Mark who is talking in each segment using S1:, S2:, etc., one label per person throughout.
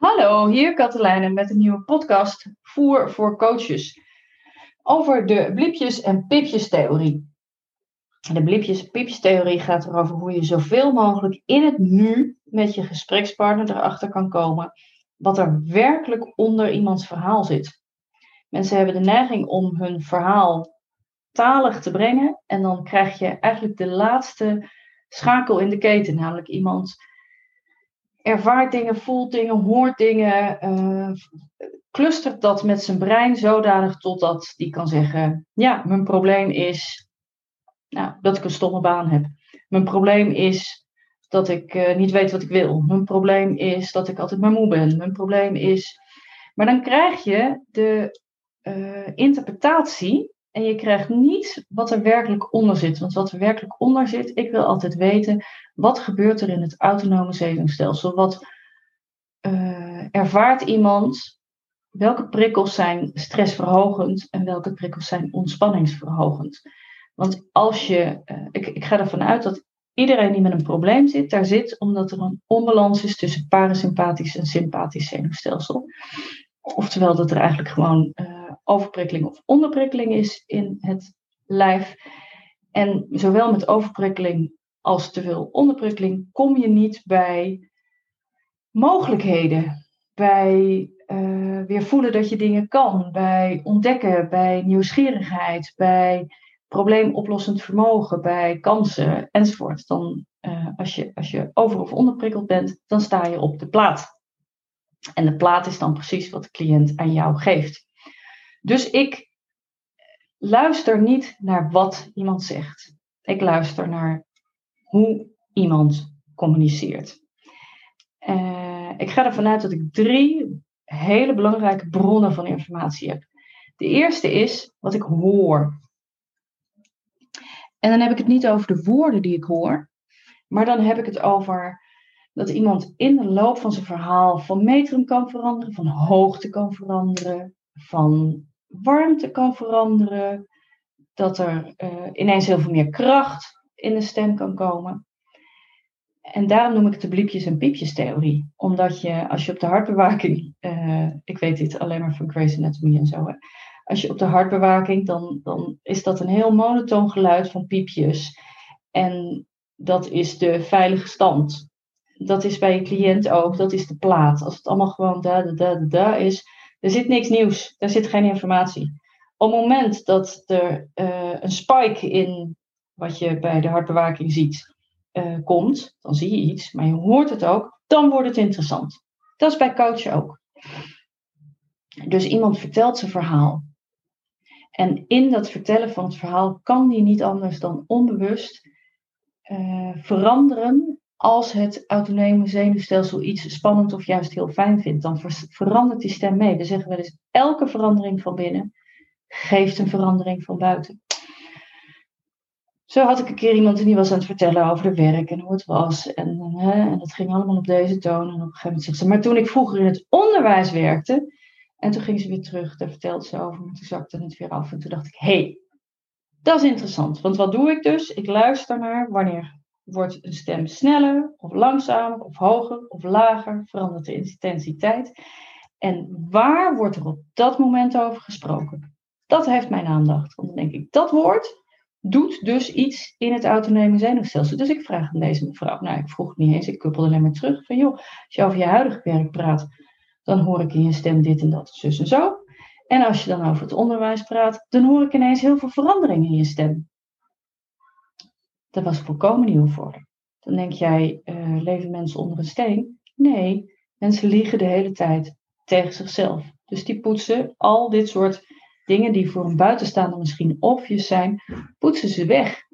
S1: Hallo, hier Katelijne met een nieuwe podcast Voer voor Coaches. Over de blipjes- en pipjes-theorie. De blipjes- en pipjes-theorie gaat erover hoe je zoveel mogelijk in het nu met je gesprekspartner erachter kan komen wat er werkelijk onder iemands verhaal zit. Mensen hebben de neiging om hun verhaal talig te brengen en dan krijg je eigenlijk de laatste schakel in de keten, namelijk iemand ervaart dingen, voelt dingen, hoort dingen, uh, clustert dat met zijn brein zodanig totdat die kan zeggen: Ja, mijn probleem is nou, dat ik een stomme baan heb. Mijn probleem is dat ik uh, niet weet wat ik wil. Mijn probleem is dat ik altijd maar moe ben. Mijn probleem is. Maar dan krijg je de uh, interpretatie en je krijgt niet wat er werkelijk onder zit. Want wat er werkelijk onder zit, ik wil altijd weten, wat gebeurt er in het autonome zenuwstelsel? Wat uh, ervaart iemand? Welke prikkels zijn stressverhogend en welke prikkels zijn ontspanningsverhogend? Want als je, uh, ik, ik ga ervan uit dat iedereen die met een probleem zit, daar zit omdat er een onbalans is tussen parasympathisch en sympathisch zenuwstelsel. Oftewel dat er eigenlijk gewoon uh, overprikkeling of onderprikkeling is in het lijf. En zowel met overprikkeling als te veel onderprikkeling kom je niet bij mogelijkheden. Bij uh, weer voelen dat je dingen kan. Bij ontdekken, bij nieuwsgierigheid, bij probleemoplossend vermogen, bij kansen enzovoort. Dan, uh, als, je, als je over- of onderprikkeld bent, dan sta je op de plaat. En de plaat is dan precies wat de cliënt aan jou geeft. Dus ik luister niet naar wat iemand zegt. Ik luister naar hoe iemand communiceert. Uh, ik ga ervan uit dat ik drie hele belangrijke bronnen van informatie heb. De eerste is wat ik hoor. En dan heb ik het niet over de woorden die ik hoor, maar dan heb ik het over dat iemand in de loop van zijn verhaal van metrum kan veranderen, van hoogte kan veranderen, van warmte kan veranderen, dat er uh, ineens heel veel meer kracht in de stem kan komen. En daarom noem ik het de bliepjes en piepjes theorie. Omdat je, als je op de hartbewaking, uh, ik weet dit alleen maar van Grey's Anatomy en zo, als je op de hartbewaking, dan, dan is dat een heel monotoon geluid van piepjes. En dat is de veilige stand. Dat is bij je cliënt ook, dat is de plaat. Als het allemaal gewoon da, da, da, da is, er zit niks nieuws, daar zit geen informatie. Op het moment dat er uh, een spike in wat je bij de hartbewaking ziet, uh, komt, dan zie je iets, maar je hoort het ook, dan wordt het interessant. Dat is bij coachen ook. Dus iemand vertelt zijn verhaal. En in dat vertellen van het verhaal kan die niet anders dan onbewust uh, veranderen als het autonome zenuwstelsel iets spannend of juist heel fijn vindt. Dan ver verandert die stem mee. We zeggen wel eens, elke verandering van binnen geeft een verandering van buiten. Zo had ik een keer iemand die was aan het vertellen over de werk en hoe het was. En, hè, en dat ging allemaal op deze toon. En op een gegeven moment zegt ze, maar toen ik vroeger in het onderwijs werkte. En toen ging ze weer terug, daar vertelde ze over. Maar toen zakte het weer af. En toen dacht ik, hé, hey, dat is interessant. Want wat doe ik dus? Ik luister naar wanneer wordt een stem sneller of langzamer of hoger of lager. Verandert de intensiteit. En waar wordt er op dat moment over gesproken? Dat heeft mijn aandacht. Want dan denk ik, dat woord doet dus iets in het autonome zenuwstelsel. Dus ik vraag aan deze mevrouw, nou ik vroeg het niet eens, ik kuppelde alleen maar terug van joh, als je over je huidige werk praat, dan hoor ik in je stem dit en dat, zus en zo. En als je dan over het onderwijs praat, dan hoor ik ineens heel veel veranderingen in je stem. Dat was volkomen nieuw voor. Dan denk jij, uh, leven mensen onder een steen? Nee, mensen liegen de hele tijd tegen zichzelf. Dus die poetsen al dit soort dingen die voor een buitenstaander misschien obvious zijn, poetsen ze weg.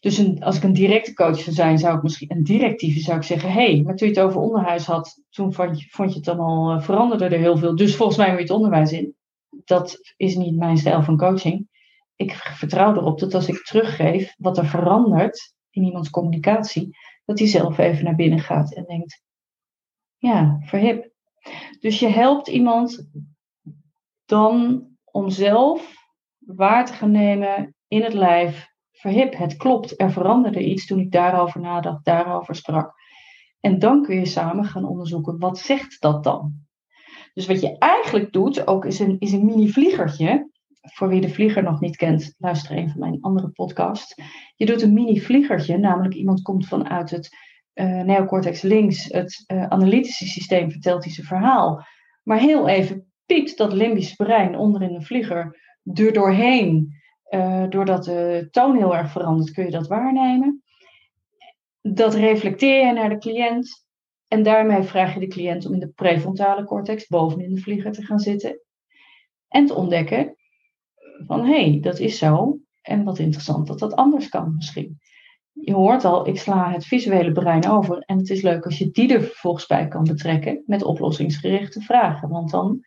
S1: Dus een, als ik een directe coach zou zijn, zou ik misschien een directieve zou ik zeggen: hé, hey, maar toen je het over onderwijs had, toen vond je, vond je het allemaal, uh, veranderde er heel veel. Dus volgens mij moet je het onderwijs in. Dat is niet mijn stijl van coaching. Ik vertrouw erop dat als ik teruggeef wat er verandert in iemands communicatie, dat hij zelf even naar binnen gaat en denkt: ja, verhip. Dus je helpt iemand dan om zelf waar te gaan nemen in het lijf. Verhip, het klopt, er veranderde iets toen ik daarover nadacht, daarover sprak. En dan kun je samen gaan onderzoeken, wat zegt dat dan? Dus wat je eigenlijk doet, ook is een, is een mini-vliegertje. Voor wie de vlieger nog niet kent, luister een van mijn andere podcasts. Je doet een mini-vliegertje, namelijk iemand komt vanuit het uh, neocortex links, het uh, analytische systeem, vertelt hij zijn verhaal. Maar heel even piept dat limbische brein onderin de vlieger er doorheen. Uh, doordat de toon heel erg verandert, kun je dat waarnemen. Dat reflecteer je naar de cliënt. En daarmee vraag je de cliënt om in de prefrontale cortex, bovenin de vlieger, te gaan zitten. En te ontdekken van hé, hey, dat is zo. En wat interessant dat dat anders kan misschien. Je hoort al, ik sla het visuele brein over. En het is leuk als je die er vervolgens bij kan betrekken met oplossingsgerichte vragen. Want dan,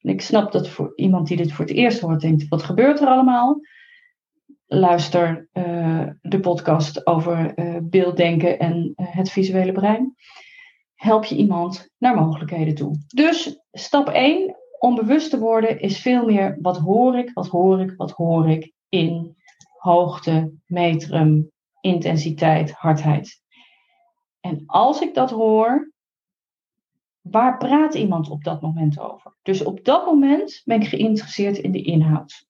S1: ik snap dat voor iemand die dit voor het eerst hoort, denkt: wat gebeurt er allemaal? Luister uh, de podcast over uh, beelddenken en uh, het visuele brein. Help je iemand naar mogelijkheden toe. Dus stap 1 om bewust te worden is veel meer wat hoor ik, wat hoor ik, wat hoor ik in hoogte, metrum, intensiteit, hardheid. En als ik dat hoor, waar praat iemand op dat moment over? Dus op dat moment ben ik geïnteresseerd in de inhoud.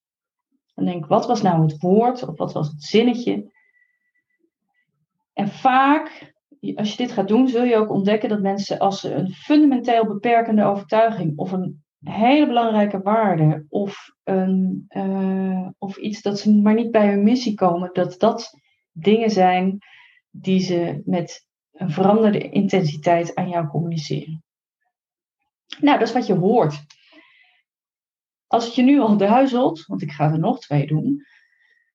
S1: Dan denk ik, wat was nou het woord of wat was het zinnetje? En vaak, als je dit gaat doen, zul je ook ontdekken dat mensen als ze een fundamenteel beperkende overtuiging of een hele belangrijke waarde of, een, uh, of iets dat ze maar niet bij hun missie komen, dat dat dingen zijn die ze met een veranderde intensiteit aan jou communiceren. Nou, dat is wat je hoort. Als het je nu al duizelt, want ik ga er nog twee doen,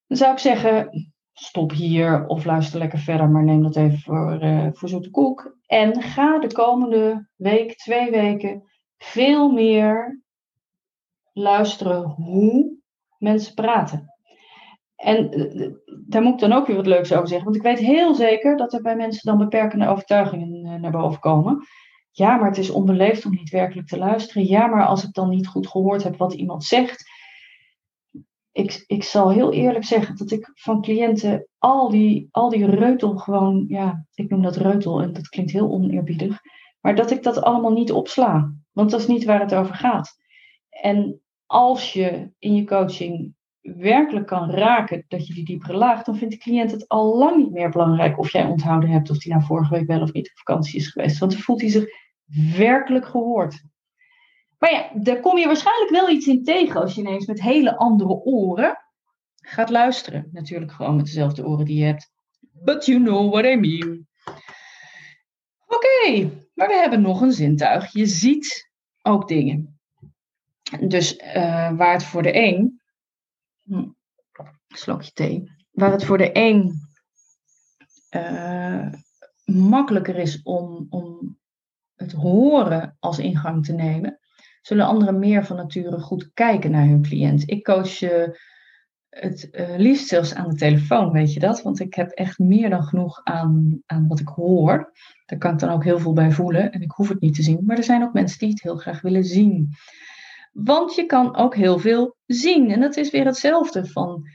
S1: dan zou ik zeggen: stop hier of luister lekker verder, maar neem dat even voor, uh, voor zoete koek. En ga de komende week, twee weken, veel meer luisteren hoe mensen praten. En eh, daar moet ik dan ook weer wat leuks over zeggen. Want ik weet heel zeker dat er bij mensen dan beperkende overtuigingen eh, naar boven komen. Ja, maar het is onbeleefd om niet werkelijk te luisteren. Ja, maar als ik dan niet goed gehoord heb wat iemand zegt. Ik, ik zal heel eerlijk zeggen dat ik van cliënten al die, al die reutel gewoon, ja, ik noem dat reutel en dat klinkt heel oneerbiedig. Maar dat ik dat allemaal niet opsla. Want dat is niet waar het over gaat. En als je in je coaching werkelijk kan raken, dat je die diepere laag, dan vindt de cliënt het al lang niet meer belangrijk of jij onthouden hebt of die nou vorige week wel of niet op vakantie is geweest. Want dan voelt hij zich werkelijk gehoord. Maar ja, daar kom je waarschijnlijk wel iets in tegen als je ineens met hele andere oren gaat luisteren. Natuurlijk gewoon met dezelfde oren die je hebt. But you know what I mean. Oké, maar we hebben nog een zintuig. Je ziet ook dingen. Dus uh, waar het voor de een Hm. Slokje thee. Waar het voor de een uh, makkelijker is om, om het horen als ingang te nemen, zullen anderen meer van nature goed kijken naar hun cliënt. Ik coach uh, het uh, liefst zelfs aan de telefoon, weet je dat? Want ik heb echt meer dan genoeg aan, aan wat ik hoor. Daar kan ik dan ook heel veel bij voelen en ik hoef het niet te zien. Maar er zijn ook mensen die het heel graag willen zien. Want je kan ook heel veel zien. En dat is weer hetzelfde van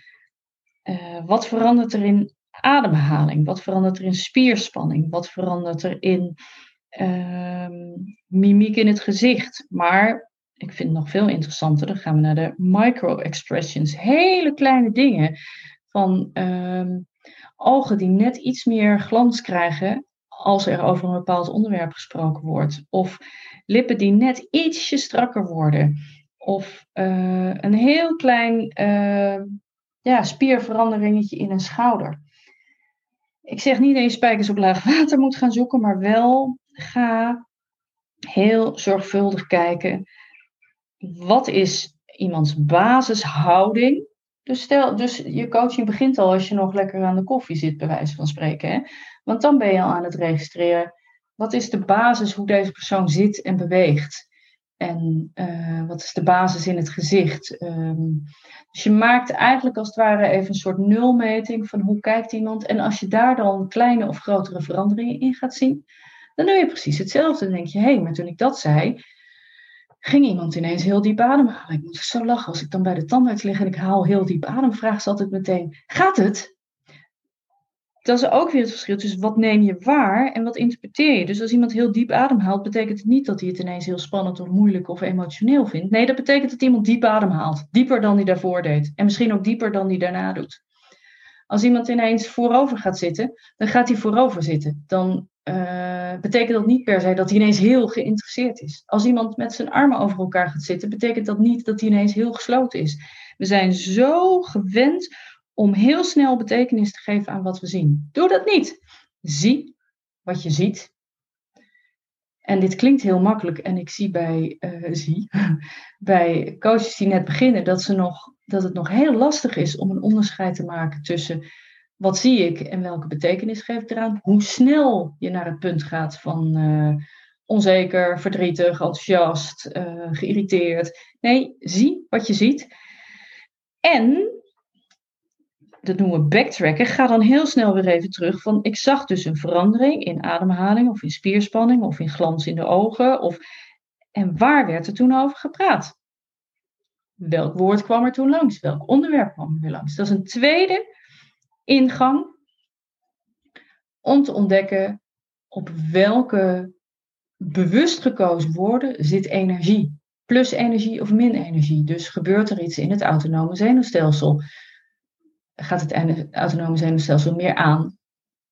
S1: uh, wat verandert er in ademhaling? Wat verandert er in spierspanning? Wat verandert er in uh, mimiek in het gezicht? Maar ik vind het nog veel interessanter. Dan gaan we naar de micro-expressions. Hele kleine dingen. Van uh, ogen die net iets meer glans krijgen als er over een bepaald onderwerp gesproken wordt. Of lippen die net ietsje strakker worden. Of uh, een heel klein uh, ja, spierveranderingetje in een schouder. Ik zeg niet dat je spijkers op laag water moet gaan zoeken, maar wel ga heel zorgvuldig kijken. Wat is iemands basishouding? Dus, stel, dus je coaching begint al als je nog lekker aan de koffie zit, bij wijze van spreken. Hè? Want dan ben je al aan het registreren. Wat is de basis hoe deze persoon zit en beweegt? En uh, wat is de basis in het gezicht? Um, dus je maakt eigenlijk als het ware even een soort nulmeting van hoe kijkt iemand. En als je daar dan kleine of grotere veranderingen in gaat zien, dan doe je precies hetzelfde. Dan denk je, hé, hey, maar toen ik dat zei, ging iemand ineens heel diep ademhalen. Ik moet zo lachen als ik dan bij de tandarts lig en ik haal heel diep adem, vraag ze altijd meteen, gaat het? dat is ook weer het verschil tussen wat neem je waar en wat interpreteer je. Dus als iemand heel diep ademhaalt, betekent het niet dat hij het ineens heel spannend of moeilijk of emotioneel vindt. Nee, dat betekent dat iemand diep ademhaalt. Dieper dan hij daarvoor deed. En misschien ook dieper dan hij daarna doet. Als iemand ineens voorover gaat zitten, dan gaat hij voorover zitten. Dan uh, betekent dat niet per se dat hij ineens heel geïnteresseerd is. Als iemand met zijn armen over elkaar gaat zitten, betekent dat niet dat hij ineens heel gesloten is. We zijn zo gewend om heel snel betekenis te geven aan wat we zien. Doe dat niet. Zie wat je ziet. En dit klinkt heel makkelijk. En ik zie bij, uh, zie, bij coaches die net beginnen dat, ze nog, dat het nog heel lastig is om een onderscheid te maken tussen wat zie ik en welke betekenis geef ik eraan. Hoe snel je naar het punt gaat van uh, onzeker, verdrietig, enthousiast, uh, geïrriteerd. Nee, zie wat je ziet. En dat noemen we backtracken, ga dan heel snel weer even terug van ik zag dus een verandering in ademhaling of in spierspanning of in glans in de ogen. Of, en waar werd er toen over gepraat? Welk woord kwam er toen langs? Welk onderwerp kwam er weer langs? Dat is een tweede ingang om te ontdekken op welke bewust gekozen woorden zit energie. Plus energie of min energie. Dus gebeurt er iets in het autonome zenuwstelsel gaat het autonome zenuwstelsel meer aan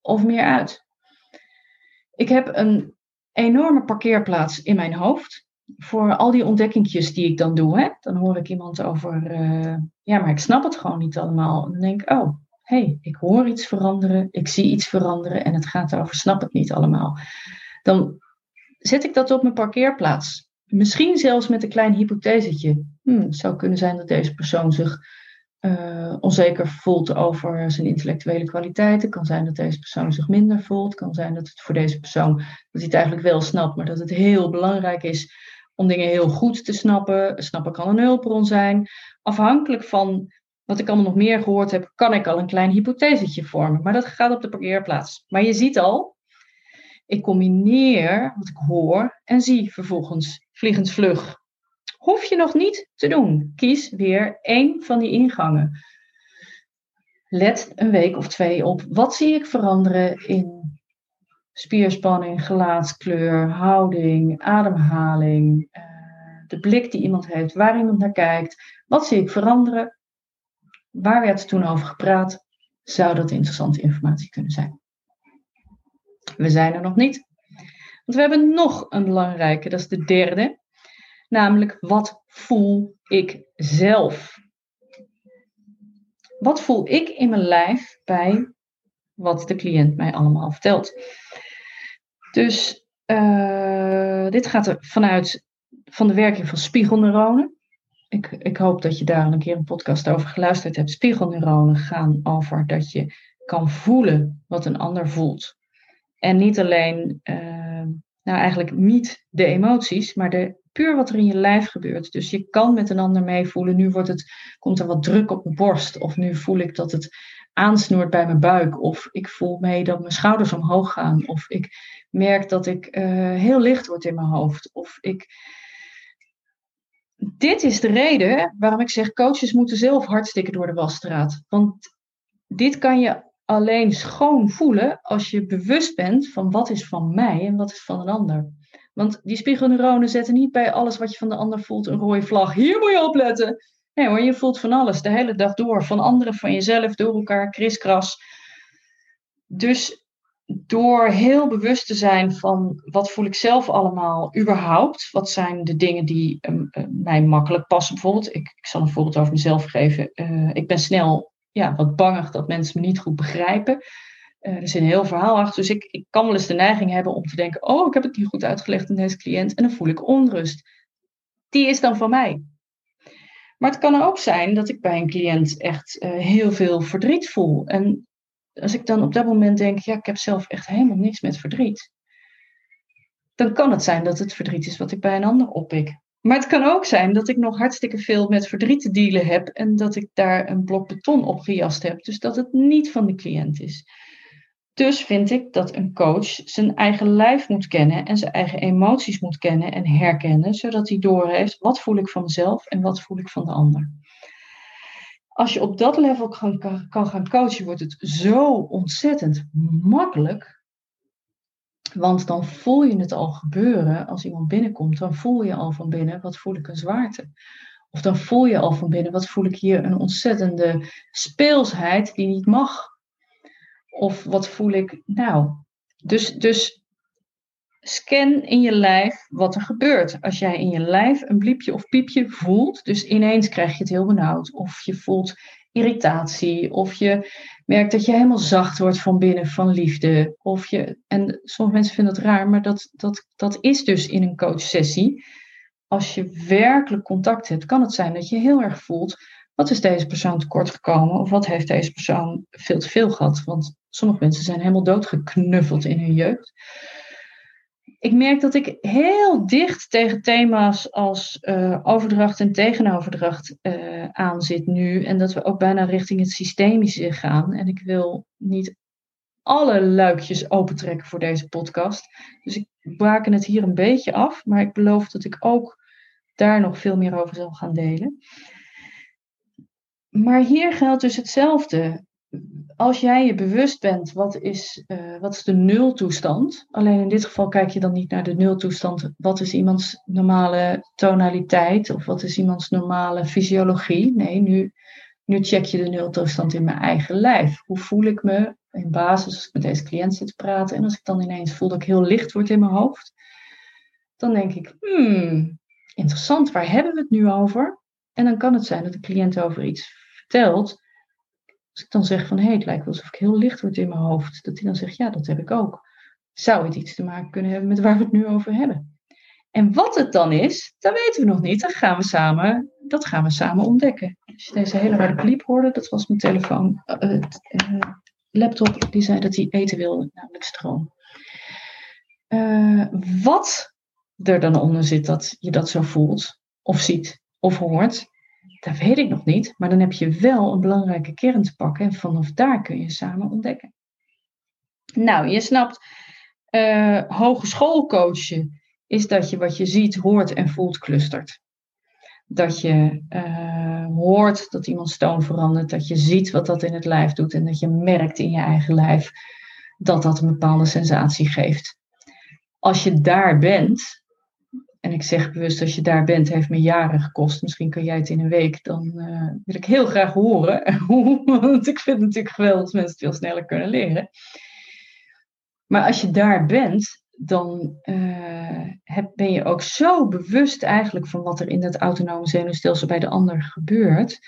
S1: of meer uit. Ik heb een enorme parkeerplaats in mijn hoofd voor al die ontdekkingjes die ik dan doe. Hè? Dan hoor ik iemand over, uh, ja, maar ik snap het gewoon niet allemaal. En dan denk ik, oh, hey, ik hoor iets veranderen, ik zie iets veranderen en het gaat over, snap het niet allemaal. Dan zet ik dat op mijn parkeerplaats. Misschien zelfs met een klein hypothesetje. Hmm, het zou kunnen zijn dat deze persoon zich uh, onzeker voelt over zijn intellectuele kwaliteiten. Het kan zijn dat deze persoon zich minder voelt. Het kan zijn dat het voor deze persoon, dat hij het eigenlijk wel snapt, maar dat het heel belangrijk is om dingen heel goed te snappen. Snappen kan een hulpbron zijn. Afhankelijk van wat ik allemaal nog meer gehoord heb, kan ik al een klein hypothesetje vormen. Maar dat gaat op de parkeerplaats. Maar je ziet al, ik combineer wat ik hoor en zie vervolgens vliegensvlug Hoef je nog niet te doen. Kies weer één van die ingangen. Let een week of twee op. Wat zie ik veranderen in spierspanning, gelaatskleur, houding, ademhaling, eh, de blik die iemand heeft, waar iemand naar kijkt. Wat zie ik veranderen? Waar werd er toen over gepraat? Zou dat interessante informatie kunnen zijn? We zijn er nog niet. Want we hebben nog een belangrijke, dat is de derde. Namelijk, wat voel ik zelf? Wat voel ik in mijn lijf bij wat de cliënt mij allemaal vertelt? Dus uh, dit gaat er vanuit van de werking van spiegelneuronen. Ik, ik hoop dat je daar een keer een podcast over geluisterd hebt. Spiegelneuronen gaan over dat je kan voelen wat een ander voelt. En niet alleen, uh, nou eigenlijk niet de emoties, maar de puur wat er in je lijf gebeurt. Dus je kan met een ander meevoelen. Nu wordt het, komt er wat druk op mijn borst. Of nu voel ik dat het aansnoert bij mijn buik. Of ik voel mee dat mijn schouders omhoog gaan. Of ik merk dat ik uh, heel licht word in mijn hoofd. Of ik. Dit is de reden waarom ik zeg: coaches moeten zelf hartstikke door de wasstraat. Want dit kan je alleen schoon voelen als je bewust bent van wat is van mij en wat is van een ander. Want die spiegelneuronen zetten niet bij alles wat je van de ander voelt een rode vlag. Hier moet je opletten. Nee hoor, je voelt van alles de hele dag door. Van anderen, van jezelf, door elkaar, kriskras. Dus door heel bewust te zijn van wat voel ik zelf allemaal überhaupt. Wat zijn de dingen die uh, mij makkelijk passen bijvoorbeeld. Ik, zal een voorbeeld over mezelf geven. Uh, ik ben snel ja, wat bangig dat mensen me niet goed begrijpen. Uh, er zit een heel verhaal achter. Dus ik, ik kan wel eens de neiging hebben om te denken: Oh, ik heb het niet goed uitgelegd aan deze cliënt. En dan voel ik onrust. Die is dan van mij. Maar het kan ook zijn dat ik bij een cliënt echt heel veel verdriet voel. En als ik dan op dat moment denk: Ja, ik heb zelf echt helemaal niks met verdriet. Dan kan het zijn dat het verdriet is wat ik bij een ander oppik. Maar het kan ook zijn dat ik nog hartstikke veel met verdriet te dealen heb en dat ik daar een blok beton op gejast heb. Dus dat het niet van de cliënt is. Dus vind ik dat een coach zijn eigen lijf moet kennen en zijn eigen emoties moet kennen en herkennen, zodat hij doorheeft wat voel ik van mezelf en wat voel ik van de ander. Als je op dat level kan, kan, gaan coachen, wordt het zo ontzettend makkelijk. Want dan voel je het al gebeuren als iemand binnenkomt. Dan voel je al van binnen, wat voel ik een zwaarte? Of dan voel je al van binnen, wat voel ik hier een ontzettende speelsheid die niet mag. Of wat voel ik, nou. Dus, dus scan in je lijf wat er gebeurt. Als jij in je lijf een bliepje of piepje voelt, dus ineens krijg je het heel benauwd. Of je voelt irritatie. Of je merkt dat je helemaal zacht wordt van binnen van liefde. Of je, en sommige mensen vinden dat raar, maar dat, dat, dat is dus in een coachsessie. Als je werkelijk contact hebt, kan het zijn dat je heel erg voelt. Wat is deze persoon tekort gekomen? Of wat heeft deze persoon veel te veel gehad? Want sommige mensen zijn helemaal doodgeknuffeld in hun jeugd ik merk dat ik heel dicht tegen thema's als uh, overdracht en tegenoverdracht uh, aan zit nu. En dat we ook bijna richting het systemische gaan. En ik wil niet alle luikjes opentrekken voor deze podcast. Dus ik baken het hier een beetje af. Maar ik beloof dat ik ook daar nog veel meer over zal gaan delen. Maar hier geldt dus hetzelfde als jij je bewust bent, wat is, uh, wat is de nultoestand? Alleen in dit geval kijk je dan niet naar de nultoestand. Wat is iemands normale tonaliteit? Of wat is iemands normale fysiologie? Nee, nu, nu check je de nultoestand in mijn eigen lijf. Hoe voel ik me in basis als ik met deze cliënt zit te praten? En als ik dan ineens voel dat ik heel licht word in mijn hoofd, dan denk ik, hmm, interessant, waar hebben we het nu over? En dan kan het zijn dat de cliënt over iets vertelt ik dan zeg van hé, hey, het lijkt wel alsof ik heel licht word in mijn hoofd, dat hij dan zegt ja, dat heb ik ook. Zou het iets te maken kunnen hebben met waar we het nu over hebben? En wat het dan is, dat weten we nog niet. Dat gaan we samen, dat gaan we samen ontdekken. Als je deze hele harde piep hoorde, dat was mijn telefoon, uh, uh, laptop, die zei dat hij eten wilde, namelijk stroom. Wat er dan onder zit dat je dat zo voelt, of ziet, of hoort, dat weet ik nog niet, maar dan heb je wel een belangrijke kern te pakken en vanaf daar kun je samen ontdekken. Nou, je snapt, uh, is dat je wat je ziet, hoort en voelt clustert. Dat je uh, hoort dat iemand stoom verandert, dat je ziet wat dat in het lijf doet en dat je merkt in je eigen lijf dat dat een bepaalde sensatie geeft. Als je daar bent, en ik zeg bewust, als je daar bent, heeft me jaren gekost. Misschien kan jij het in een week. Dan uh, wil ik heel graag horen. Want ik vind natuurlijk geweldig dat mensen het veel sneller kunnen leren. Maar als je daar bent, dan uh, heb, ben je ook zo bewust eigenlijk van wat er in dat autonome zenuwstelsel bij de ander gebeurt.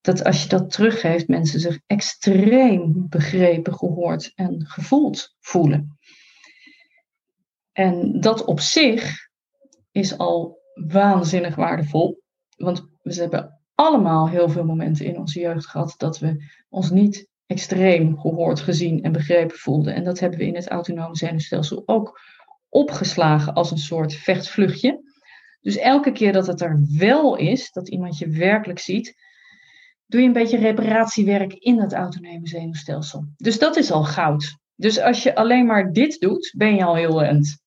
S1: Dat als je dat teruggeeft, mensen zich extreem begrepen, gehoord en gevoeld voelen. En dat op zich is al waanzinnig waardevol. Want we hebben allemaal heel veel momenten in onze jeugd gehad dat we ons niet extreem gehoord, gezien en begrepen voelden. En dat hebben we in het autonome zenuwstelsel ook opgeslagen als een soort vechtvluchtje. Dus elke keer dat het er wel is, dat iemand je werkelijk ziet, doe je een beetje reparatiewerk in het autonome zenuwstelsel. Dus dat is al goud. Dus als je alleen maar dit doet, ben je al heel end.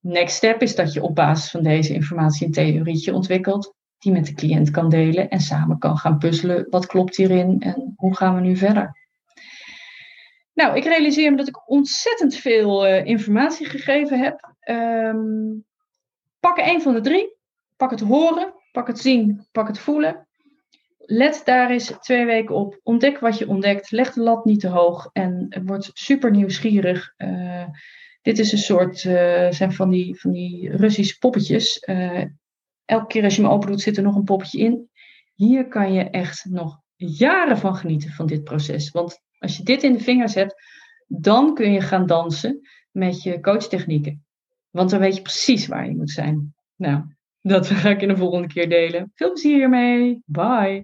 S1: Next step is dat je op basis van deze informatie een theorietje ontwikkelt, die met de cliënt kan delen en samen kan gaan puzzelen. Wat klopt hierin en hoe gaan we nu verder? Nou, ik realiseer me dat ik ontzettend veel uh, informatie gegeven heb. Um, pak een van de drie. Pak het horen, pak het zien, pak het voelen. Let daar eens twee weken op. Ontdek wat je ontdekt. Leg de lat niet te hoog en word super nieuwsgierig. Uh, dit is een soort, uh, zijn van die, van die Russische poppetjes. Uh, elke keer als je hem open doet, zit er nog een poppetje in. Hier kan je echt nog jaren van genieten van dit proces. Want als je dit in de vingers hebt, dan kun je gaan dansen met je coachtechnieken. Want dan weet je precies waar je moet zijn. Nou, dat ga ik in de volgende keer delen. Veel plezier hiermee. Bye.